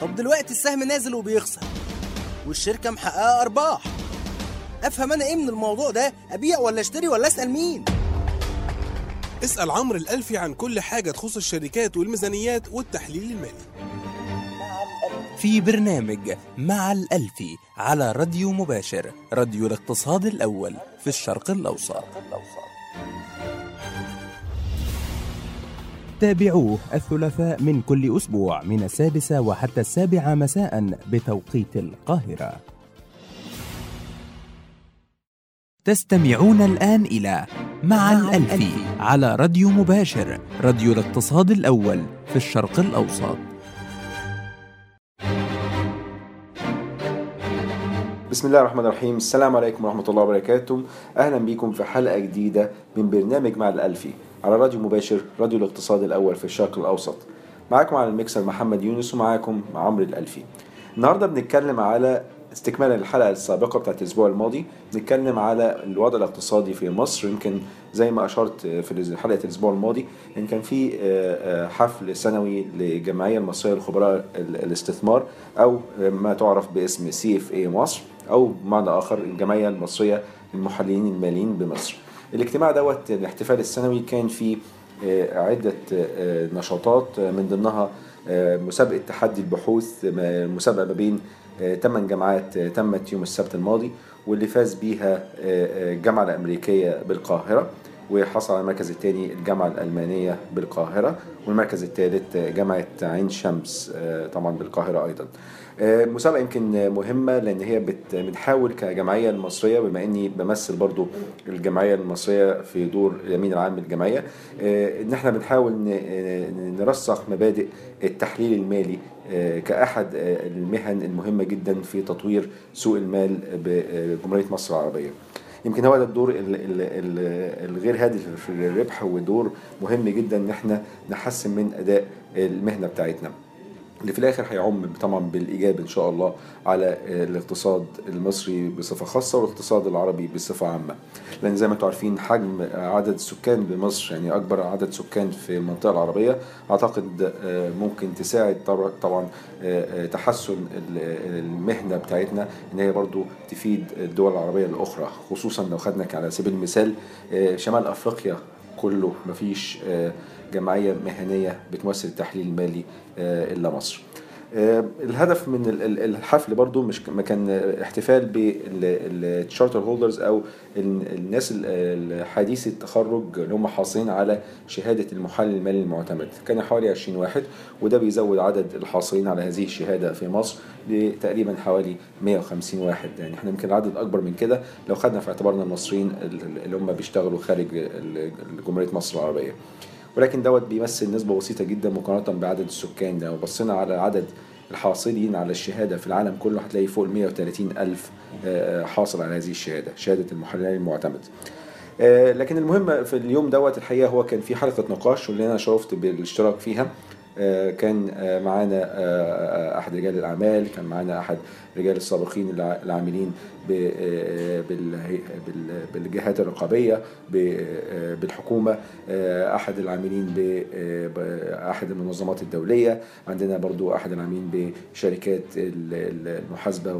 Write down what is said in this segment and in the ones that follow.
طب دلوقتي السهم نازل وبيخسر والشركة محققة أرباح. أفهم أنا إيه من الموضوع ده؟ أبيع ولا أشتري ولا أسأل مين؟ اسأل عمرو الألفي عن كل حاجة تخص الشركات والميزانيات والتحليل المالي. في برنامج مع الألفي على راديو مباشر راديو الاقتصاد الأول في الشرق الأوسط. تابعوه الثلاثاء من كل أسبوع من السادسة وحتى السابعة مساء بتوقيت القاهرة. تستمعون الآن إلى مع الألفي على راديو مباشر راديو الاقتصاد الأول في الشرق الأوسط. بسم الله الرحمن الرحيم. السلام عليكم ورحمة الله وبركاته. أهلا بكم في حلقة جديدة من برنامج مع الألفي على راديو مباشر راديو الاقتصاد الأول في الشرق الأوسط. معاكم على الميكسر محمد يونس ومعاكم عمرو الألفي. النهاردة بنتكلم على استكمالا للحلقة السابقة بتاعت الأسبوع الماضي. نتكلم على الوضع الاقتصادي في مصر. يمكن زي ما أشرت في حلقة الأسبوع الماضي إن كان في حفل سنوي للجمعية المصرية لخبراء الاستثمار أو ما تعرف باسم CFA مصر أو بمعنى آخر الجمعية المصرية للمحللين الماليين بمصر. الاجتماع دوت الاحتفال السنوي كان فيه عدة نشاطات من ضمنها مسابقة تحدي البحوث مسابقة ما بين ثمان جامعات تمت يوم السبت الماضي واللي فاز بيها الجامعة الأمريكية بالقاهرة. وحصل على المركز الثاني الجامعة الألمانية بالقاهرة والمركز الثالث جامعة عين شمس طبعا بالقاهرة أيضا مسابقة يمكن مهمة لأن هي بنحاول كجمعية المصرية بما إني بمثل برضو الجمعية المصرية في دور الأمين العام للجمعية إن إحنا بنحاول نرسخ مبادئ التحليل المالي كأحد المهن المهمة جدا في تطوير سوق المال بجمهورية مصر العربية. يمكن هو ده الدور الغير هادف في الربح ودور مهم جدا إن إحنا نحسن من أداء المهنة بتاعتنا. اللي في الآخر هيعم طبعا بالايجاب إن شاء الله على الاقتصاد المصري بصفة خاصة والاقتصاد العربي بصفة عامة. لأن زي ما أنتم عارفين حجم عدد السكان بمصر يعني أكبر عدد سكان في المنطقة العربية أعتقد ممكن تساعد طبعا تحسن المهنة بتاعتنا إن هي برضو تفيد الدول العربية الأخرى خصوصا لو خدنا على سبيل المثال شمال أفريقيا. كله مفيش جمعية مهنية بتمثل التحليل المالي إلا مصر. الهدف من الحفل برضو مش ما كان احتفال بال charter holders أو الناس حديثي التخرج اللي هم حاصلين على شهادة المحلل المالي المعتمد. كان حوالي 20 واحد وده بيزود عدد الحاصلين على هذه الشهادة في مصر لتقريبا حوالي 150 واحد. يعني إحنا يمكن العدد أكبر من كده لو خدنا في اعتبارنا المصريين اللي هم بيشتغلوا خارج جمهورية مصر العربية. ولكن دوت بيمثل نسبة بسيطة جدا مقارنة بعدد السكان لو بصينا على عدد الحاصلين على الشهادة في العالم كله هتلاقي فوق ال 130 ألف حاصل على هذه الشهادة شهادة المحلل المعتمد. لكن المهم في اليوم دوت الحقيقة هو كان في حلقة نقاش واللي أنا شرفت بالاشتراك فيها. كان معانا أحد رجال الأعمال كان معانا أحد رجال السابقين العاملين بالجهات الرقابية بالحكومة أحد العاملين باحد المنظمات الدولية عندنا برضو أحد العاملين بشركات المحاسبة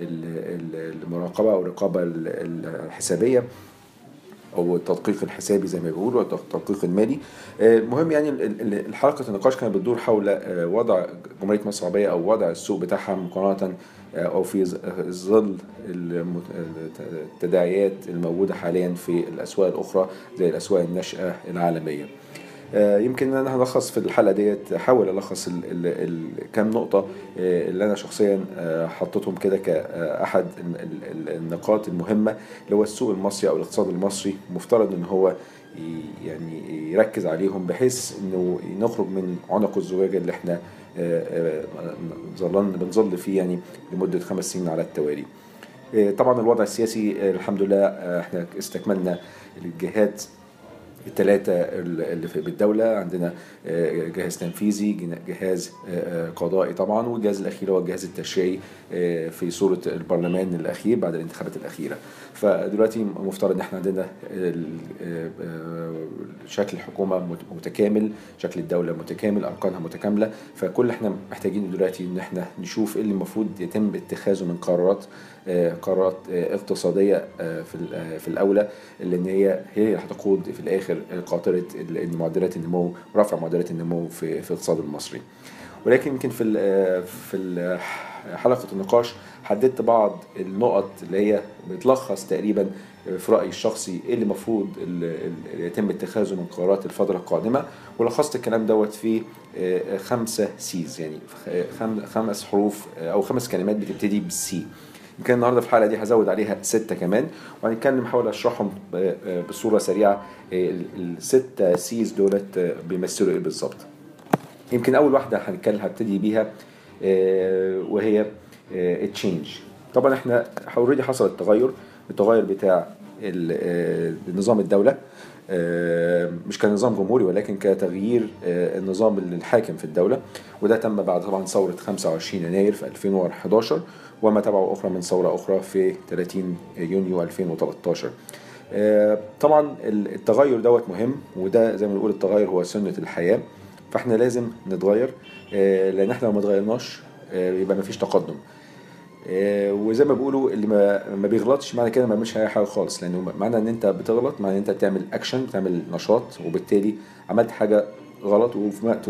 والمراقبة أو الرقابة الحسابية. أو التدقيق الحسابي زي ما بيقولوا التدقيق المالي. المهم يعني الحلقة النقاش كانت بتدور حول وضع جمهورية مصر العربية أو وضع السوق بتاعها مقارنة أو في ظل التداعيات الموجودة حاليا في الأسواق الأخرى زي الأسواق الناشئة العالمية. يمكن أنا هلخص في الحلقة ديت أحاول ألخص كام نقطة اللي أنا شخصيا حطيتهم كده كأحد النقاط المهمة اللي هو السوق المصري أو الاقتصاد المصري مفترض إن هو يعني يركز عليهم بحيث إنه نخرج من عنق الزجاجه اللي إحنا ظللنا بنظل فيه يعني لمدة خمس سنين على التوالي. طبعا الوضع السياسي الحمد لله إحنا استكملنا الجهات الثلاثة اللي في بالدولة. عندنا آه، جهاز تنفيذي جهاز آه، آه، قضائي طبعا والجهاز الأخير هو الجهاز التشريعي في صورة البرلمان الأخير بعد الانتخابات الأخيرة. فدلوقتي مفترض إن إحنا عندنا شكل الحكومة مت- متكامل شكل الدولة متكامل أركانها متكاملة. فكل إحنا محتاجينه دلوقتي إن إحنا نشوف إيه اللي المفروض يتم اتخاذه من قرارات قرارات آه، اقتصادية آه، في آه، في الأولى لأن هي هي اللي هتقود في الآخر قاطرة ال- معدلات النمو ورفع معدلات النمو في في الاقتصاد المصري. ولكن يمكن في في حلقة النقاش حددت بعض النقط اللي هي بتلخص تقريبا في رأيي الشخصي إيه اللي المفروض ال- ال- يتم اتخاذه من قرارات الفترة القادمة ولخصت الكلام دوت في آه، خمسة C's يعني خم- خمس حروف آه، أو خمس كلمات بتبتدي بال C يمكن النهارده في الحلقة دي هزود عليها ستة كمان وهنتكلم احاول أشرحهم ب- بصورة سريعة آه، ال- الستة C's دولت آه، بيمثلوا إيه بالظبط. يمكن أول واحدة هنتكلم هبتدي بيها آه، وهي ال change طبعا إحنا already حصل التغير التغير بتاع آه، نظام الدولة آه، مش كنظام جمهوري ولكن كتغيير آه، النظام الحاكم في الدولة وده تم بعد طبعا ثورة 25 يناير في 2011 وما تبعه أخرى من ثورة أخرى في 30 يونيو 2013 آه، طبعا التغير دوت مهم وده زي ما بنقول التغير هو سنة الحياة فإحنا لازم نتغير. آه، لأن إحنا لو ما اتغيرناش آه، يبقى ما فيش تقدم. وزي ما بيقولوا اللي ما ما بيغلطش معنى كده ما بيعملش أي حاجة خالص. لأنه معنى إن أنت بتغلط معنى إن أنت بتعمل اكشن بتعمل نشاط وبالتالي عملت حاجة غلط وفي وقت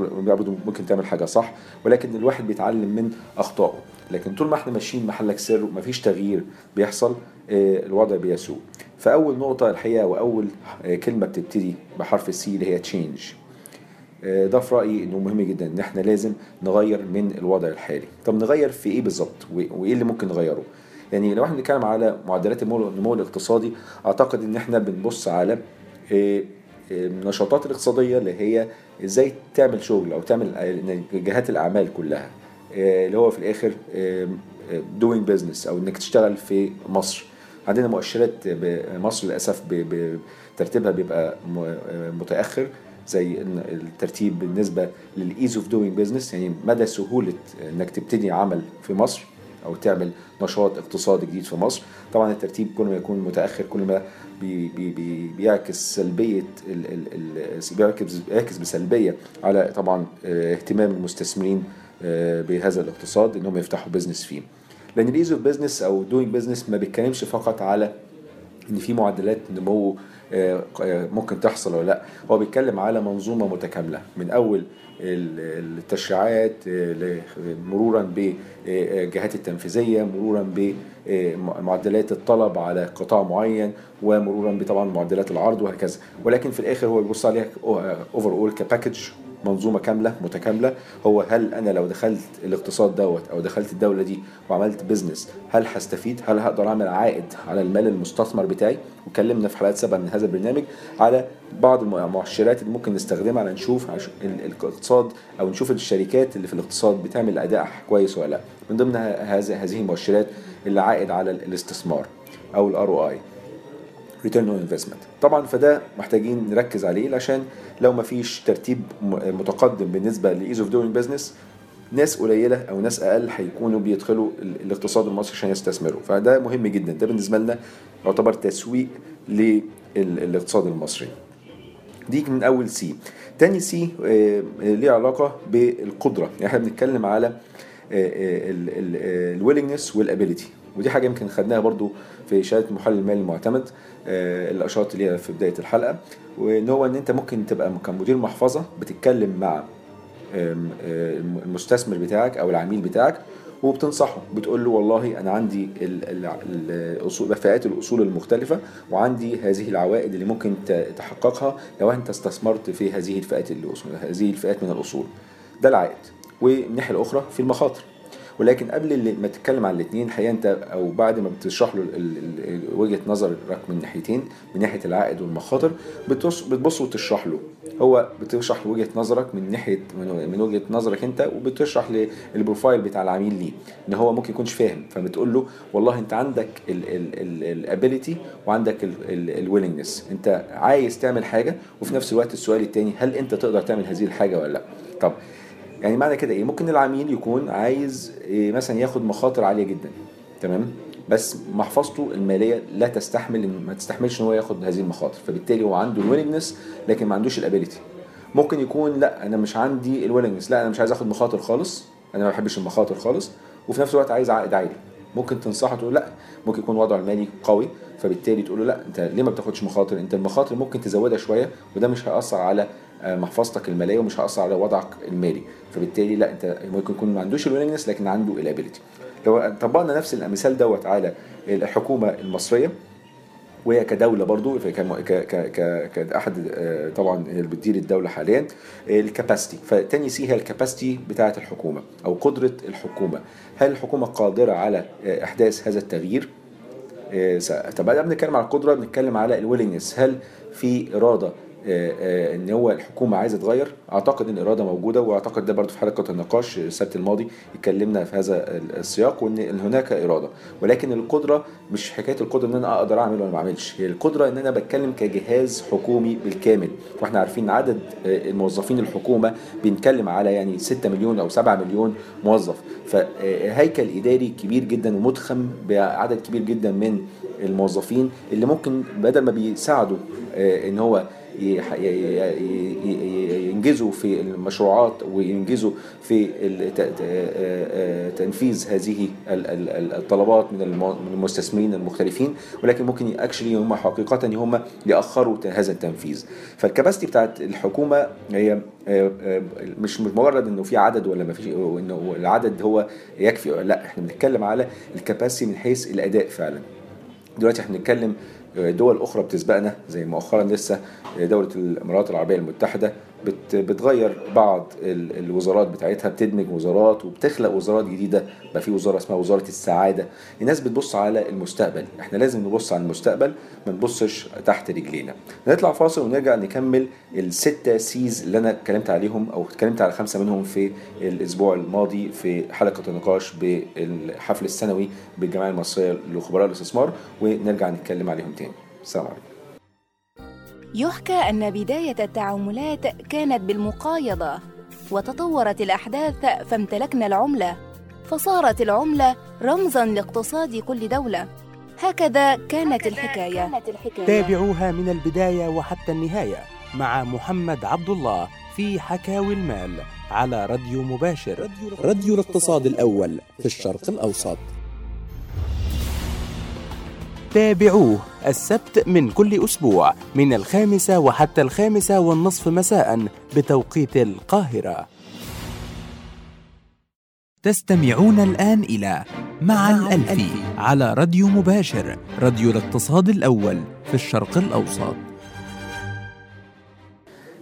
ممكن تعمل حاجة صح؟ ولكن الواحد بيتعلم من أخطائه. لكن طول ما إحنا ماشيين محلك سر ومفيش تغيير بيحصل آه، الوضع بيسوء. فأول نقطة الحقيقة وأول آه، كلمة بتبتدي بحرف ال C اللي هي change آه، ده في رأيي إنه مهم جدا إن إحنا لازم نغير من الوضع الحالي. طب نغير في إيه بالظبط؟ وإيه اللي ممكن نغيره؟ يعني لو إحنا بنتكلم على معدلات النمو الاقتصادي أعتقد إن إحنا بنبص على النشاطات الاقتصادية اللي هي إزاي تعمل شغل أو تعمل آه، جهات الاعمال كلها آه، اللي هو في الآخر doing business أو انك تشتغل في مصر. عندنا مؤشرات مصر للأسف ترتيبها بيبقى متأخر زي الترتيب بالنسبة لل ease of doing business يعني مدى سهولة إنك تبتدي عمل في مصر أو تعمل نشاط اقتصادي جديد في مصر. طبعا الترتيب كل ما يكون متأخر كل ما بي بي بي بيعكس سلبية ال ال ال بيعكس بيعكس بسلبية على طبعا آه، اهتمام المستثمرين آه، بهذا الاقتصاد إنهم يفتحوا business فيه. لأن ال ease of business أو doing business ما بيتكلمش فقط على إن في معدلات نمو آه، آه، ممكن تحصل ولا لا. هو بيتكلم على منظومة متكاملة. من أول ال- التشريعات آه، مرورا بالجهات التنفيذية مرورا بمعدلات الطلب على قطاع معين ومرورا بطبعا معدلات العرض وهكذا. ولكن في الآخر هو بيبص عليها overall ك package منظومة كاملة متكاملة. هو هل أنا لو دخلت الاقتصاد دوت أو دخلت الدولة دي وعملت business هل هستفيد؟ هل هقدر أعمل عائد على المال المستثمر بتاعي؟ وكلمنا في حلقات سابقة من هذا البرنامج على بعض المؤشرات اللي ممكن نستخدمها على نشوف الاقتصاد أو نشوف الشركات اللي في الاقتصاد بتعمل أداء كويس ولا لأ. من ضمن هذه المؤشرات اللي عائد على الاستثمار أو ال ROI return on investment طبعا فده محتاجين نركز عليه عشان لو ما فيش ترتيب متقدم بالنسبة ل ease of doing business ناس قليلة أو ناس أقل هيكونوا بيدخلوا ال- الاقتصاد المصري عشان يستثمروا. فده مهم جدا. ده بالنسبة لنا يعتبر تسويق للاقتصاد المصري. دي من أول C تاني C آه، آه، ليه علاقة بالقدرة. يعني إحنا بنتكلم على ال willingness وال ability ودي حاجة يمكن خدناها برضو في شهاده محلل المالي المعتمد. آه، اللي اشرت ليها في بداية الحلقة وإن هو إن أنت ممكن تبقى كمدير محفظة بتتكلم مع آه، المستثمر بتاعك أو العميل بتاعك وبتنصحه بتقول له والله أنا عندي ال- ال- الأصول فئات الأصول المختلفة وعندي هذه العوائد اللي ممكن تحققها لو أنت استثمرت في هذه الفئات الاصول هذه الفئات من الأصول. ده العائد. والناحية الأخرى في المخاطر. ولكن قبل ما تتكلم عن الاثنين الحقيقة أنت أو بعد ما بتشرح له وجهة نظرك من ناحيتين من ناحية العائد والمخاطر بتبص وتشرح له. هو بتشرح وجهة نظرك من ناحيه من وجهة نظرك أنت وبتشرح لل profile بتاع العميل ليه إن هو ممكن يكونش فاهم. فبتقول له والله أنت عندك ال ability وعندك ال willingness أنت عايز تعمل حاجة وفي نفس الوقت السؤال الثاني هل أنت تقدر تعمل هذه الحاجة ولا لأ؟ طب يعني معنى كده إيه؟ ممكن العميل يكون عايز إيه؟ مثلا ياخد مخاطر عالية جدا تمام؟ بس محفظته المالية لا تستحمل ما تستحملش إن هو ياخد هذه المخاطر فبالتالي هو عنده ال willingness لكن ما عندوش ال ability ممكن يكون لا أنا مش عندي ال willingness لا أنا مش عايز آخد مخاطر خالص أنا ما بحبش المخاطر خالص وفي نفس الوقت عايز عائد عالي. ممكن تنصحه تقول لا ممكن يكون وضعه المالي قوي فبالتالي تقول له لا أنت ليه ما بتاخدش مخاطر؟ أنت المخاطر ممكن تزودها شوية وده مش هيأثر على محفظتك المالية ومش هياثر على وضعك المالي. فبالتالي لا أنت ممكن يكون ما عندوش ال willingness لكن عنده ال ability لو طبقنا نفس المثال دوت على الحكومة المصرية وهي كدولة برضو ك ك كأحد آه، طبعا اللي بتدير الدولة حاليا ال capacity فتاني C هي ال capacity بتاعة الحكومة أو قدرة الحكومة. هل الحكومة قادرة على آه، إحداث هذا التغيير؟ آه، طب ما بنتكلم على القدرة بنتكلم على ال willingness هل في إرادة آه، آه، إن هو الحكومة عايزة تغير. أعتقد إن الإرادة موجودة وأعتقد ده برضو في حلقة النقاش السبت الماضي اتكلمنا في هذا السياق وإن هناك إرادة. ولكن القدرة مش حكاية القدرة إن أنا أقدر أعمل ولا ما أعملش. هي القدرة إن أنا بتكلم كجهاز حكومي بالكامل. وإحنا عارفين عدد آه، الموظفين الحكومة بنتكلم على يعني 6 مليون أو 7 مليون موظف. فهيكل إداري كبير جدا ومضخم بعدد كبير جدا من الموظفين اللي ممكن بدل ما بيساعدوا آه، إن هو ينجزوا في المشروعات وينجزوا في تنفيذ هذه ال- ال- ال- الطلبات من الم- من المستثمرين المختلفين ولكن ممكن اكشلي هم حقيقة هم يأخروا هذا التنفيذ. فالكباستي بتاعت الحكومة هي مش مجرد إنه في عدد ولا ما فيش وانه العدد هو يكفي لا إحنا بنتكلم على الكباسيتي من حيث الأداء فعلا. دلوقتي إحنا بنتكلم دول أخرى بتسبقنا زي مؤخرا لسه دولة الإمارات العربية المتحدة بت بتغير بعض ال- الوزارات بتاعتها بتدمج وزارات وبتخلق وزارات جديدة. بقى في وزارة اسمها وزارة السعادة. الناس بتبص على المستقبل. إحنا لازم نبص على المستقبل ما نبصش تحت رجلينا. نطلع فاصل ونرجع نكمل الستة سيز اللي أنا اتكلمت عليهم أو اتكلمت على خمسة منهم في الأسبوع الماضي في حلقة النقاش بالحفل السنوي بالجمعية المصرية لخبراء الاستثمار. ونرجع نتكلم عليهم تاني. السلام عليكم يحكى أن بداية التعاملات كانت بالمقايضة وتطورت الأحداث فامتلكنا العملة فصارت العملة رمزاً لاقتصاد كل دولة. هكذا كانت الحكاية. تابعوها من البداية وحتى النهاية مع محمد عبد الله في حكاوي المال على راديو مباشر. راديو الاقتصاد الأول في الشرق الأوسط. تابعوه السبت من كل أسبوع من الخامسة وحتى الخامسة والنصف مساء بتوقيت القاهرة. تستمعون الآن إلى مع الألفي على راديو مباشر راديو الاقتصاد الأول في الشرق الأوسط.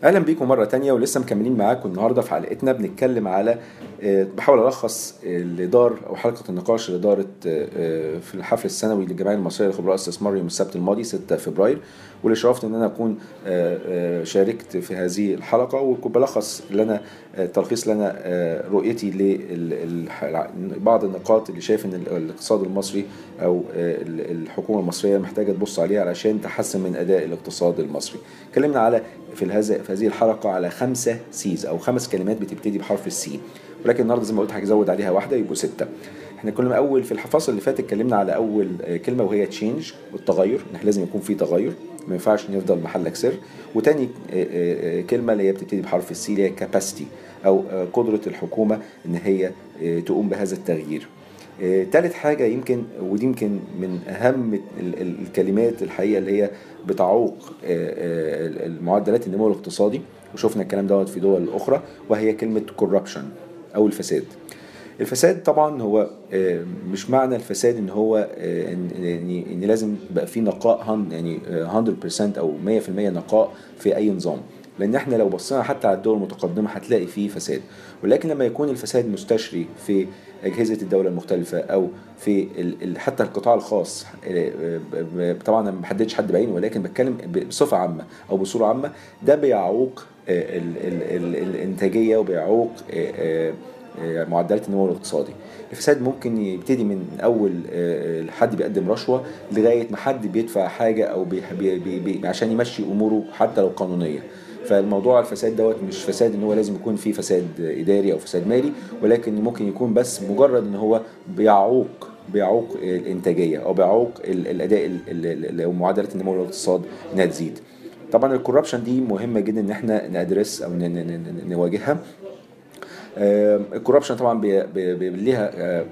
أهلا بيكم مرة تانية ولسه مكملين معاكم النهارده في حلقتنا. بنتكلم على آه، بحاول ألخص اللي دار أو حلقة النقاش اللي دارت آه، آه، في الحفل السنوي للجمعية المصرية لخبراء الاستثمار يوم السبت الماضي 6 فبراير. واللي شرفت إن أنا أكون آه، آه، شاركت في هذه الحلقة وكنت بلخص اللي أنا آه، أنا آه، رؤيتي لبعض النقاط اللي شايف إن ال- الاقتصاد المصري أو ال- الحكومة المصرية محتاجة تبص عليها علشان تحسن من أداء الاقتصاد المصري. اتكلمنا على في هذا في هذه الحلقة على خمسة C's أو خمس كلمات بتبتدي بحرف ال C ولكن النهارده زي ما قلت هزود عليها واحدة يبقوا ستة. إحنا كنا أول في الفصل اللي فات اتكلمنا على أول آه، كلمة وهي change والتغير ان إحنا لازم يكون في تغير ما ينفعش نفضل محلك سر وتاني آه، آه، كلمة اللي هي بتبتدي بحرف ال C اللي هي capacity أو قدرة الحكومة إن هي تقوم بهذا التغيير. تالت حاجة يمكن ودي يمكن من أهم ال- ال- الكلمات الحقيقة اللي هي بتعوق المعدلات النمو الاقتصادي وشفنا الكلام دوت في دول أخرى وهي كلمة corruption أو الفساد. الفساد طبعا هو آه، مش معنى الفساد إن هو آه، إن لازم يبقى في نقاء يعني آه، 100% أو 100% نقاء في أي نظام. لأن إحنا لو بصينا حتى على الدول المتقدمة هتلاقي فيه فساد. ولكن لما يكون الفساد مستشري في أجهزة الدولة المختلفة أو في حتى القطاع الخاص آه، آه، طبعا أنا ما بحددش حد بعينه ولكن بتكلم بصفة عامة أو بصورة عامة ده بيعوق آه، ال- ال- ال- الإنتاجية وبيعوق آه، آه، آه، معدلات النمو الاقتصادي. الفساد ممكن يبتدي من أول آه، حد بيقدم رشوة لغاية ما حد بيدفع حاجة أو بي بي بي عشان يمشي أموره حتى لو قانونية. فالموضوع الفساد دوت مش فساد إن هو لازم يكون فيه فساد إداري أو فساد مالي ولكن ممكن يكون بس مجرد إن هو بيعوق بيعوق الإنتاجية أو بيعوق ال- الأداء ال- ال- ال- ومعدلات النمو الاقتصاد إنها تزيد. طبعا ال corruption دي مهمة جدا إن إحنا ندرس أو نواجهها. آه، ال corruption طبعا بي- بي- بي- ليها آه،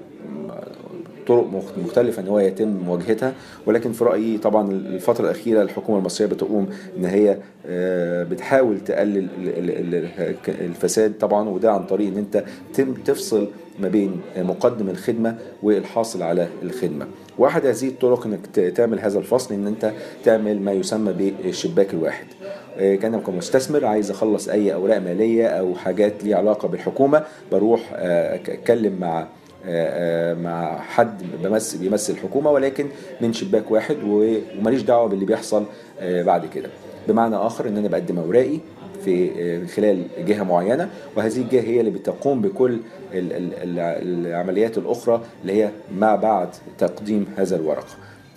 طرق مخ- مختلفة إن هو يتم مواجهتها ولكن في رأيي طبعا الفترة الأخيرة الحكومة المصرية بتقوم إن هي آه، بتحاول تقلل ال- ال- ال- الفساد طبعا وده عن طريق إن أنت تفصل ما بين مقدم الخدمة والحاصل على الخدمة. واحد هذه الطرق إنك تعمل هذا الفصل إن أنت تعمل ما يسمى بالشباك الواحد. آه، كان كمستثمر عايز أخلص أي أوراق مالية أو حاجات ليها علاقة بالحكومة بروح آه، أتكلم مع مع حد بيمثل بيمثل الحكومة ولكن من شباك واحد وماليش دعوة باللي بيحصل آه، بعد كده. بمعنى آخر إن أنا بقدم أوراقي في آه، خلال جهة معينة وهذه الجهة هي اللي بتقوم بكل ال- ال- ال- العمليات الأخرى اللي هي ما بعد تقديم هذا الورق.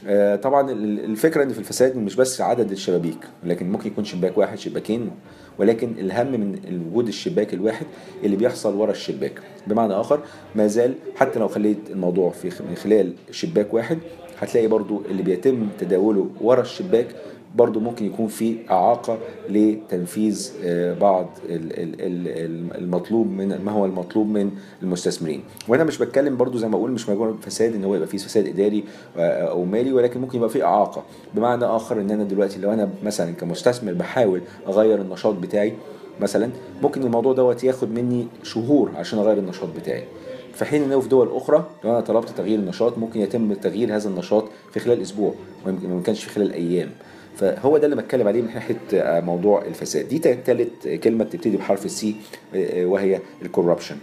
آه، طبعا ال- الفكرة إن في الفساد مش بس عدد الشبابيك لكن ممكن يكون شباك واحد شباكين ولكن الهم من وجود الشباك الواحد اللي بيحصل ورا الشباك. بمعنى آخر ما زال حتى لو خليت الموضوع في من خلال شباك واحد هتلاقي برضو اللي بيتم تداوله ورا الشباك برضو ممكن يكون في إعاقة لتنفيذ آه، بعض ال- ال- ال- المطلوب من ما هو المطلوب من المستثمرين. وأنا مش بتكلم برضو زي ما أقول مش مجرد فساد إن هو يبقى فيه فساد إداري آه، أو مالي ولكن ممكن يبقى فيه إعاقة. بمعنى آخر إن أنا دلوقتي لو أنا مثلا كمستثمر بحاول أغير النشاط بتاعي مثلا ممكن الموضوع دوت ياخد مني شهور عشان أغير النشاط بتاعي. في حين انه في دول أخرى لو أنا طلبت تغيير النشاط ممكن يتم تغيير هذا النشاط في خلال أسبوع ما كانش في خلال أيام. فهو ده اللي بتكلم عليه من ناحية آه، موضوع الفساد. دي تالت كلمة بتبتدي بحرف ال C وهي ال corruption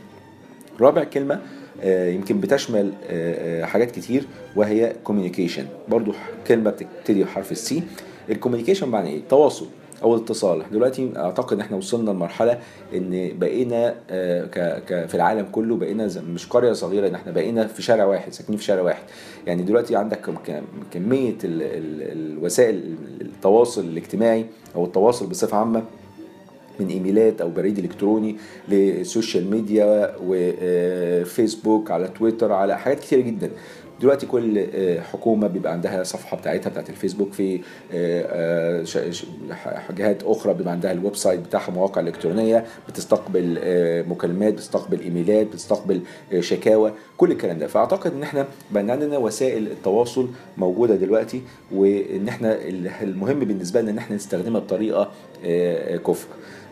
رابع كلمة آه، يمكن بتشمل آه، آه، حاجات كتير وهي communication برضو كلمة بتبتدي بحرف ال C ال communication معنى إيه؟ تواصل أو اتصال. دلوقتي أعتقد إحنا وصلنا لمرحلة إن بقينا آه، في العالم كله بقينا مش قرية صغيرة إن إحنا بقينا في شارع واحد ساكنين في شارع واحد. يعني دلوقتي عندك كم- كم- كمية ال- ال- الوسائل التواصل الاجتماعي أو التواصل بصفة عامة من إيميلات أو بريد إلكتروني لل social media وفيسبوك على تويتر على حاجات كتيرة جدا. دلوقتي كل آه، حكومة بيبقى عندها صفحة بتاعتها بتاعت الفيسبوك في آه، آه، جهات أخرى بيبقى عندها ال website بتاعها مواقع إلكترونية بتستقبل مكالمات بتستقبل إيميلات بتستقبل شكاوى كل الكلام ده. فأعتقد إن إحنا بقى عندنا وسائل التواصل موجودة دلوقتي وإن إحنا المهم بالنسبة لنا إن إحنا نستخدمها بطريقة كفء.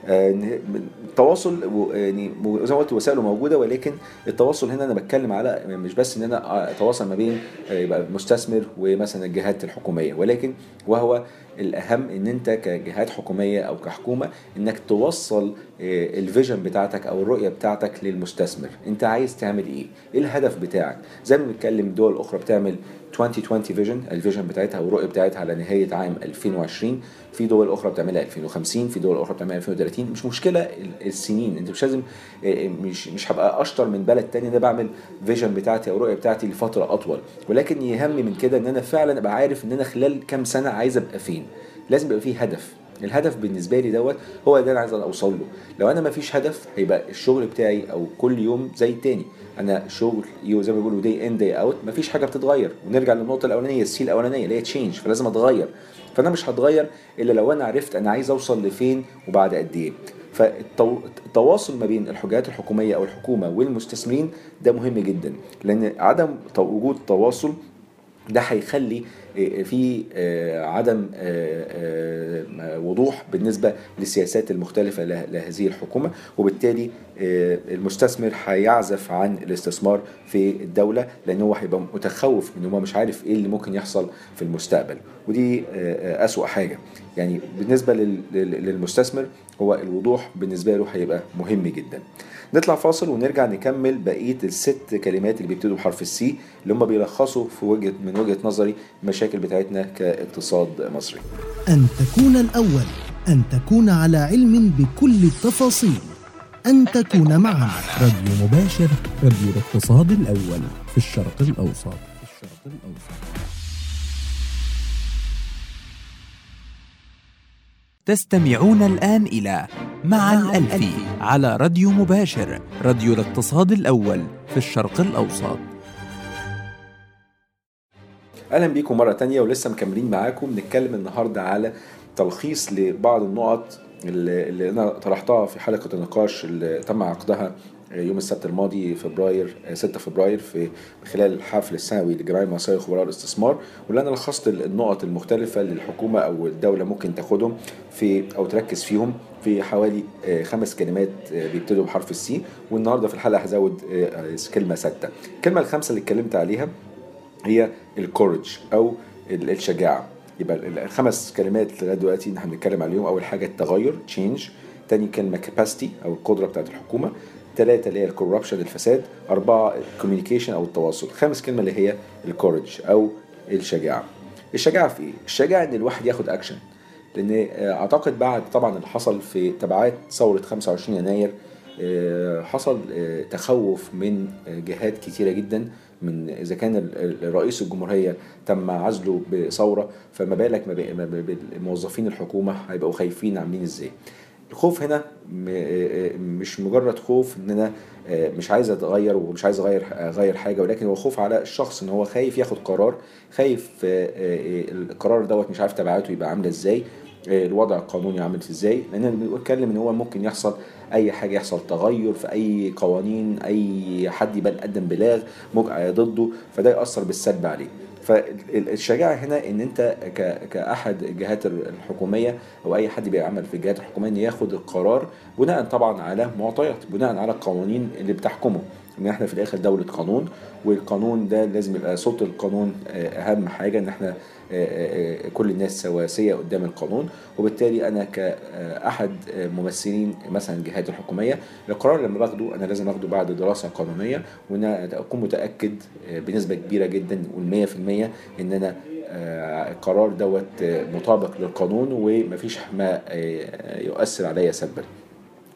التواصل و- يعني زي ما قلت وسائله موجودة ولكن التواصل هنا أنا بتكلم على مش بس إن أنا أتواصل ما بين آه، يبقى مستثمر ومثلا الجهات الحكومية ولكن وهو الأهم إن أنت كجهات حكومية أو كحكومة إنك توصل آه، ال vision بتاعتك أو الرؤية بتاعتك للمستثمر. أنت عايز تعمل إيه؟ إيه الهدف بتاعك؟ زي ما بنتكلم دول أخرى بتعمل 2020 vision ال vision بتاعتها والرؤية بتاعتها على نهاية عام 2020 في دول أخرى بتعملها 2050 في دول أخرى بتعملها 2030 مش مشكلة ال- السنين. أنت مش لازم آه، مش مش هبقى أشطر من بلد تاني أنا بعمل vision بتاعتي أو الرؤيه بتاعتي لفترة أطول. ولكن يهم من كده إن أنا فعلا أبقى عارف إن أنا خلال كام سنة عايز أبقى فين. لازم يبقى فيه هدف. الهدف بالنسبة لي دوت هو اللي أنا عايز أوصل له. لو أنا ما فيش هدف هيبقى الشغل بتاعي أو كل يوم زي التاني. أنا شغل زي ما بيقولوا day in day out مفيش حاجة بتتغير. ونرجع للنقطة الأولانية ال C الأولانية اللي هي change فلازم أتغير. فأنا مش هتغير إلا لو أنا عرفت أنا عايز أوصل لفين وبعد قد إيه. فالتواصل ما بين الجهات الحكومية أو الحكومة والمستثمرين ده مهم جدا. لأن عدم وجود تواصل ده هيخلي آه، في آه، عدم آه، آه، وضوح بالنسبة للسياسات المختلفة له- لهذه الحكومة. وبالتالي المستثمر هيعزف عن الاستثمار في الدولة لأن هو هيبقى متخوف ان هو مش عارف إيه اللي ممكن يحصل في المستقبل. ودي أسوأ حاجة. يعني لل- للمستثمر هو الوضوح بالنسبة له هيبقى مهم جدا. نطلع فاصل ونرجع نكمل بقية الست كلمات اللي بيبتدوا بحرف السي اللي هم بيلخصوا في وجهه من وجهة نظري المشاكل بتاعتنا كاقتصاد مصري. أن تكون الأول أن تكون على علم بكل التفاصيل. أن تكون معنا. راديو مباشر راديو الاقتصاد الأول في الشرق الأوسط. في الشرق الأوسط. تستمعون الآن إلى مع الألفي على راديو مباشر راديو الاقتصاد الأول في الشرق الأوسط. أهلا بيكم مرة تانية ولسه مكملين معاكم. بنتكلم النهارده على تلخيص لبعض النقط اللي اللي أنا طرحتها في حلقة النقاش اللي تم عقدها يوم السبت الماضي فبراير 6 فبراير في خلال الحفل السنوي للجمعيه المصريه لخبراء الاستثمار. واللي أنا لخصت النقط المختلفة اللي الحكومة أو الدولة ممكن تاخدهم في أو تركز فيهم في حوالي آه، خمس كلمات آه، بيبتدوا بحرف السي. والنهاردة في الحلقة هزود آه، كلمة ستة. الكلمة الخامسة اللي اتكلمت عليها هي ال courage أو ال- الشجاعة. يبقى ال- الخمس كلمات لغاية دلوقتي إحنا بنتكلم عليهم. أول حاجة التغير change تاني كلمة capacity أو القدرة بتاعت الحكومة. ثلاثة اللي هي ال corruption الفساد أربعة ال communication أو التواصل خامس كلمة اللي هي ال courage أو الشجاعة. الشجاعة في إيه؟ الشجاعة إن الواحد ياخد أكشن لأن آه، أعتقد بعد طبعا اللي حصل في تبعات ثورة 25 يناير آه، حصل آه، تخوف من جهات كتيرة جدا من إذا كان رئيس الجمهورية تم عزله بثورة فما بالك بموظفين الحكومة هيبقوا خايفين عاملين إزاي. الخوف هنا مش مجرد خوف إن أنا آه، مش عايز أتغير ومش عايز أغير أغير حاجة ولكن هو خوف على الشخص إن هو خايف ياخد قرار خايف آه، آه، القرار دوت مش عارف تبعاته يبقى عاملة إزاي آه، الوضع القانوني عامل إزاي. لأن أنا بتكلم إن هو ممكن يحصل أي حاجة يحصل تغير في أي قوانين أي حد يبقى قدم بلاغ ضده فده يأثر بالسلب عليه. فالشجاعة هنا إن أنت كأحد الجهات الحكومية أو أي حد بيعمل في الجهات الحكومية إن ياخد القرار بناء طبعا على معطيات بناء على القوانين اللي بتحكمه. إن إحنا في الآخر دولة قانون والقانون ده لازم يبقى صوت القانون آه، أهم حاجة إن إحنا كل الناس سواسية قدام القانون. وبالتالي أنا كأحد ممثلين مثلا الجهات الحكومية القرار لما باخده أنا لازم آخده بعد وان أنا أكون متأكد آه، بنسبة كبيرة جدا وال 100% إن أنا آه، القرار دوت آه، مطابق للقانون ومفيش ما آه، يؤثر عليا سلبا.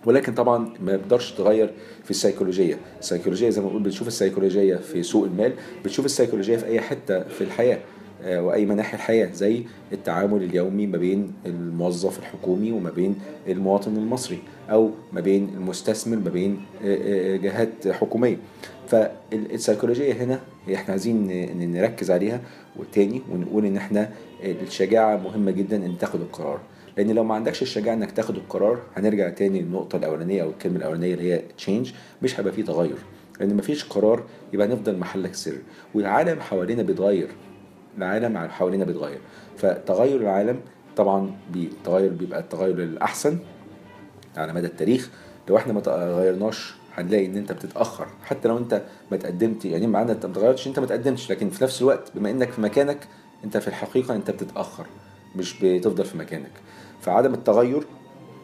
ولكن طبعا ما بتقدرش تغير في السيكولوجية. السيكولوجية زي ما بنقول بتشوف السيكولوجية في سوق المال بتشوف السيكولوجية في أي حتة في الحياة. آه، وأي مناحي الحياة زي التعامل اليومي ما بين الموظف الحكومي وما بين المواطن المصري أو ما بين المستثمر ما بين آه، آه، جهات حكومية. فالسيكولوجية هنا إحنا عايزين نركز عليها. وتاني ونقول إن إحنا الشجاعة مهمة جدا إن تاخد القرار. لأن لو ما عندكش الشجاعة إنك تاخد القرار هنرجع تاني للنقطة الأولانية أو الكلمة الأولانية اللي هي تشينج مش هيبقى فيه تغير. لأن مفيش قرار يبقى نفضل محلك سر والعالم حوالينا بيتغير. العالم حوالينا بيتغير. فتغير العالم طبعا بيتغير بيبقى التغير للاحسن على مدى التاريخ. لو إحنا ما تغيرناش هنلاقي إن أنت بتتأخر. حتى لو أنت ما تقدمت يعني معنى أنت ما تغيرتش أنت ما تقدمتش. لكن في نفس الوقت بما إنك في مكانك أنت في الحقيقة أنت بتتأخر. مش بتفضل في مكانك. فعدم التغير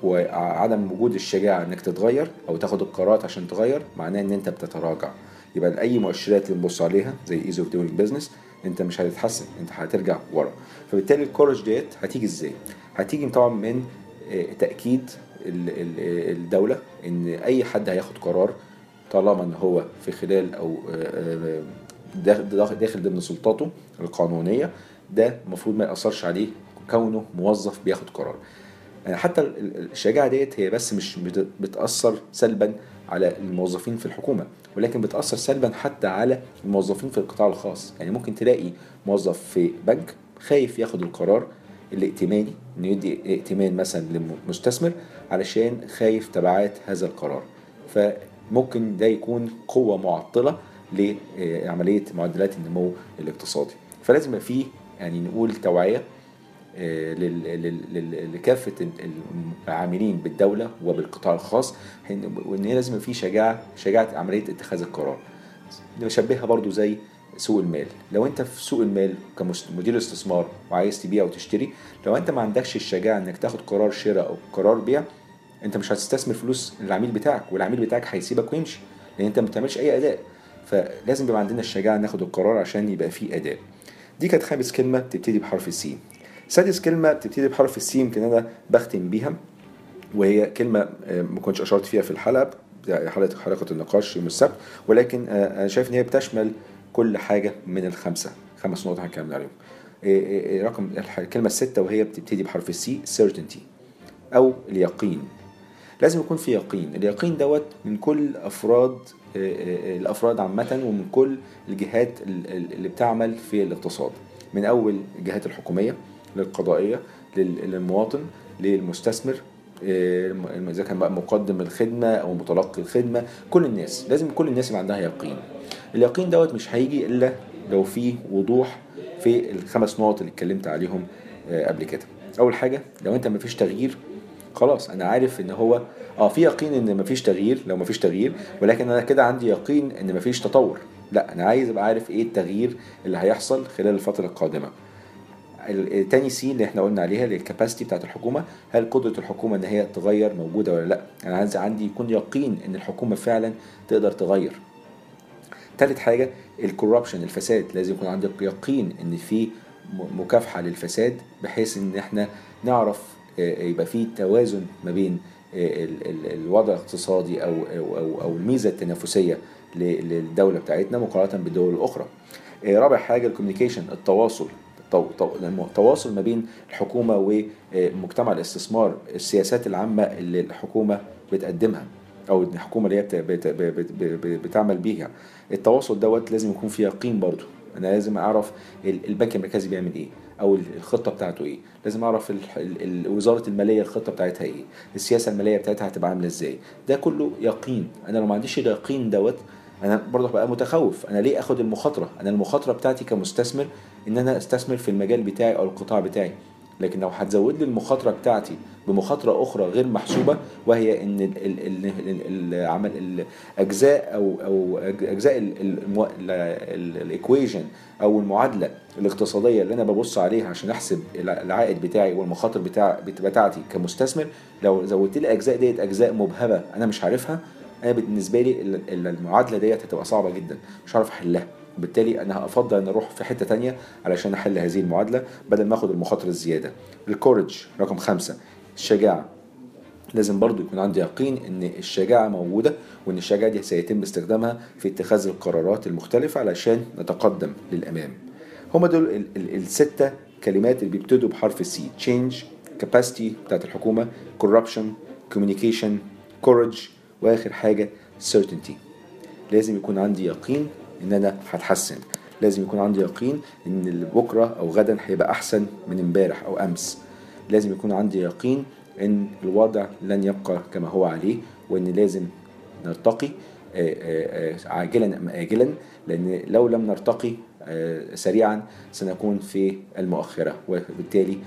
وعدم وجود الشجاعة إنك تتغير أو تاخد القرارات عشان تغير معناه إن أنت بتتراجع. يبقى اي مؤشرات اللي بنبص عليها زي ease of doing business انت مش هتتحسن انت هترجع ورا. فبالتالي ال courage ديت هتيجي إزاي؟ هتيجي طبعا من آه، تأكيد ال- ال- الدولة إن أي حد هياخد قرار طالما إن هو في خلال أو آه، آه، داخل ضمن سلطاته القانونية ده المفروض ما يأثرش عليه كونه موظف بياخد قرار. حتى ال- ال- الشجاعة ديت هي بس مش بت- بتأثر سلبا على الموظفين في الحكومة ولكن بتأثر سلبا حتى على الموظفين في القطاع الخاص. يعني ممكن تلاقي موظف في بنك خايف ياخد القرار الائتماني إنه يدي ائتمان مثلا للمستثمر علشان خايف تبعات هذا القرار. فممكن ده يكون قوة معطلة لعملية معدلات النمو الاقتصادي. فلازم يبقى فيه يعني نقول لل- لكافة ال- العاملين بالدولة وبالقطاع الخاص وإن هي لازم في شجاعة شجاعة عملية اتخاذ القرار. نشبهها برضو زي سوق المال. لو أنت في سوق المال كمدير استثمار وعايز تبيع وتشتري لو أنت ما عندكش الشجاعة إنك تاخد قرار شراء أو قرار بيع أنت مش هتستثمر فلوس العميل بتاعك والعميل بتاعك هيسيبك ويمشي لأن أنت ما بتعملش أي أداء. فلازم يبقى عندنا الشجاعة ناخد القرار عشان يبقى فيه أداء. دي كانت خامس كلمة بتبتدي بحرف السين. سادس كلمة بتبتدي بحرف السين يمكن أنا بختم بيها وهي كلمة آه، ما كنتش أشرت فيها في الحلقة بتاع حلقة حلقة النقاش يوم السبت ولكن آه، أنا شايف إن هي بتشمل كل حاجة من الخمسة خمس نقط هنتكلم عليهم. آه، آه، آه، رقم الكلمة الستة وهي بتبتدي بحرف السي certainty أو اليقين. لازم يكون في يقين. اليقين دوت من كل أفراد آه، الأفراد عامة ومن كل الجهات ال- ال- اللي بتعمل في الاقتصاد. من أول الجهات الحكومية للقضائية لل- للمواطن للمستثمر آه، إذا كان بقى مقدم الخدمة أو متلقي الخدمة كل الناس لازم كل الناس يبقى عندها يقين. اليقين دوت مش هيجي إلا لو في وضوح في الخمس نقط اللي اتكلمت عليهم آه، قبل كده. أول حاجة لو أنت مفيش تغيير خلاص أنا عارف إن هو آه في يقين إن مفيش تغيير لو مفيش تغيير ولكن أنا كده عندي يقين إن مفيش تطور. لا أنا عايز أبقى عارف إيه التغيير اللي هيحصل خلال الفترة القادمة. التاني سي اللي إحنا قلنا عليها الكاباسيتي بتاعت الحكومة هل قدرة الحكومة إن هي تغير موجودة ولا لأ؟ أنا عايز عندي يكون يقين إن الحكومة فعلا تقدر تغير. تالت حاجة ال corruption الفساد لازم يكون عندك يقين إن في مكافحة للفساد بحيث إن إحنا نعرف آه، يبقى في توازن ما بين آه، ال- ال- الوضع الاقتصادي أو أو أو, الميزة التنافسية للدولة بتاعتنا مقارنة بالدول الأخرى. آه، رابع حاجة ال communication التواصل. التو- تو- التواصل ما بين الحكومة ومجتمع الاستثمار السياسات العامة اللي الحكومة بتقدمها أو الحكومة اللي هي بت- بت- بت- بت- بتعمل بيها. التواصل دوت لازم يكون فيه يقين برضو أنا لازم أعرف ال- البنك المركزي بيعمل إيه أو ال- الخطة بتاعته إيه. لازم أعرف وزارة المالية الخطة بتاعتها إيه. السياسة المالية بتاعتها هتبقى عاملة إزاي. ده كله يقين. أنا لو ما عنديش اليقين دوت أنا برضه هبقى متخوف. أنا ليه آخد المخاطرة؟ أنا المخاطرة بتاعتي كمستثمر إن أنا أستثمر في المجال بتاعي أو القطاع بتاعي. لكن لو هتزود لي المخاطرة بتاعتي بمخاطرة أخرى غير محسوبة وهي إن ال- ال- ال- ال- العمل الاجزاء أو أو أجزاء الايكويجن أو المعادلة الاقتصادية اللي أنا ببص عليها عشان أحسب الع- العائد بتاعي والمخاطر بتاع بتاعتي كمستثمر لو زودت لي الاجزاء ديت أجزاء مبهمة أنا مش عارفها أنا بالنسبة لي ال- ال- المعادلة ديت هتبقى صعبة جدا. مش هعرف أحلها. وبالتالي أنا هافضل إن أروح في حتة تانية علشان أحل هذه المعادلة بدل ما آخد المخاطره الزيادة. الكورج رقم خمسة. الشجاعة. لازم برضو يكون عندي يقين إن الشجاعة موجودة وإن الشجاعة دي سيتم استخدامها في اتخاذ القرارات المختلفة علشان نتقدم للأمام. هما دول ال- ال- الستة كلمات اللي بيبتدوا بحرف السي change capacity بتاعت الحكومة corruption communication courage واخر حاجة certainty. لازم يكون عندي يقين إن أنا هتحسن. لازم يكون عندي يقين إن بكرة أو غدا هيبقى أحسن من امبارح أو أمس. لازم يكون عندي يقين إن الوضع لن يبقى كما هو عليه وإن لازم نرتقي عاجلا أم اجلا. لأن لو لم نرتقي سريعا سنكون في المؤخرة. وبالتالي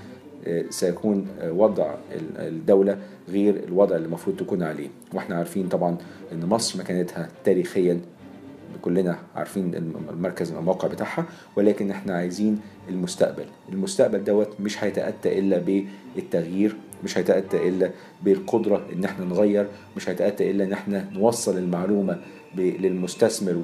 سيكون وضع ال- الدولة غير الوضع اللي المفروض تكون عليه. وإحنا عارفين طبعا إن مصر مكانتها تاريخيا كلنا عارفين الم- المركز الموقع بتاعها ولكن إحنا عايزين المستقبل. المستقبل دوت مش هيتأتى إلا بالتغيير مش هيتأتى إلا بالقدرة إن إحنا نغير مش هيتأتى إلا إن إحنا نوصل المعلومة للمستثمر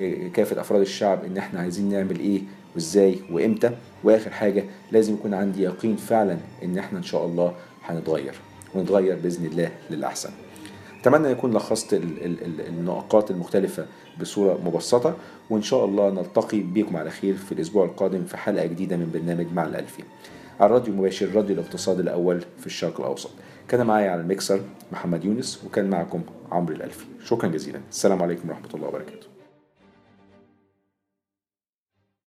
وكافة أفراد الشعب إن إحنا عايزين نعمل إيه وإزاي وإمتى. وآخر حاجة لازم يكون عندي يقين فعلا إن إحنا إن شاء الله هنتغير ونتغير بإذن الله للأحسن. أتمنى يكون لخصت ال- ال- ال- النقاط المختلفة بصورة مبسطة وإن شاء الله نلتقي بكم على خير في الأسبوع القادم في حلقة جديدة من برنامج مع الألفي على الراديو مباشر راديو الاقتصاد الأول في الشرق الأوسط. كان معايا على الميكسر محمد يونس وكان معكم عمرو الألفي. شكرا جزيلا. السلام عليكم ورحمة الله وبركاته.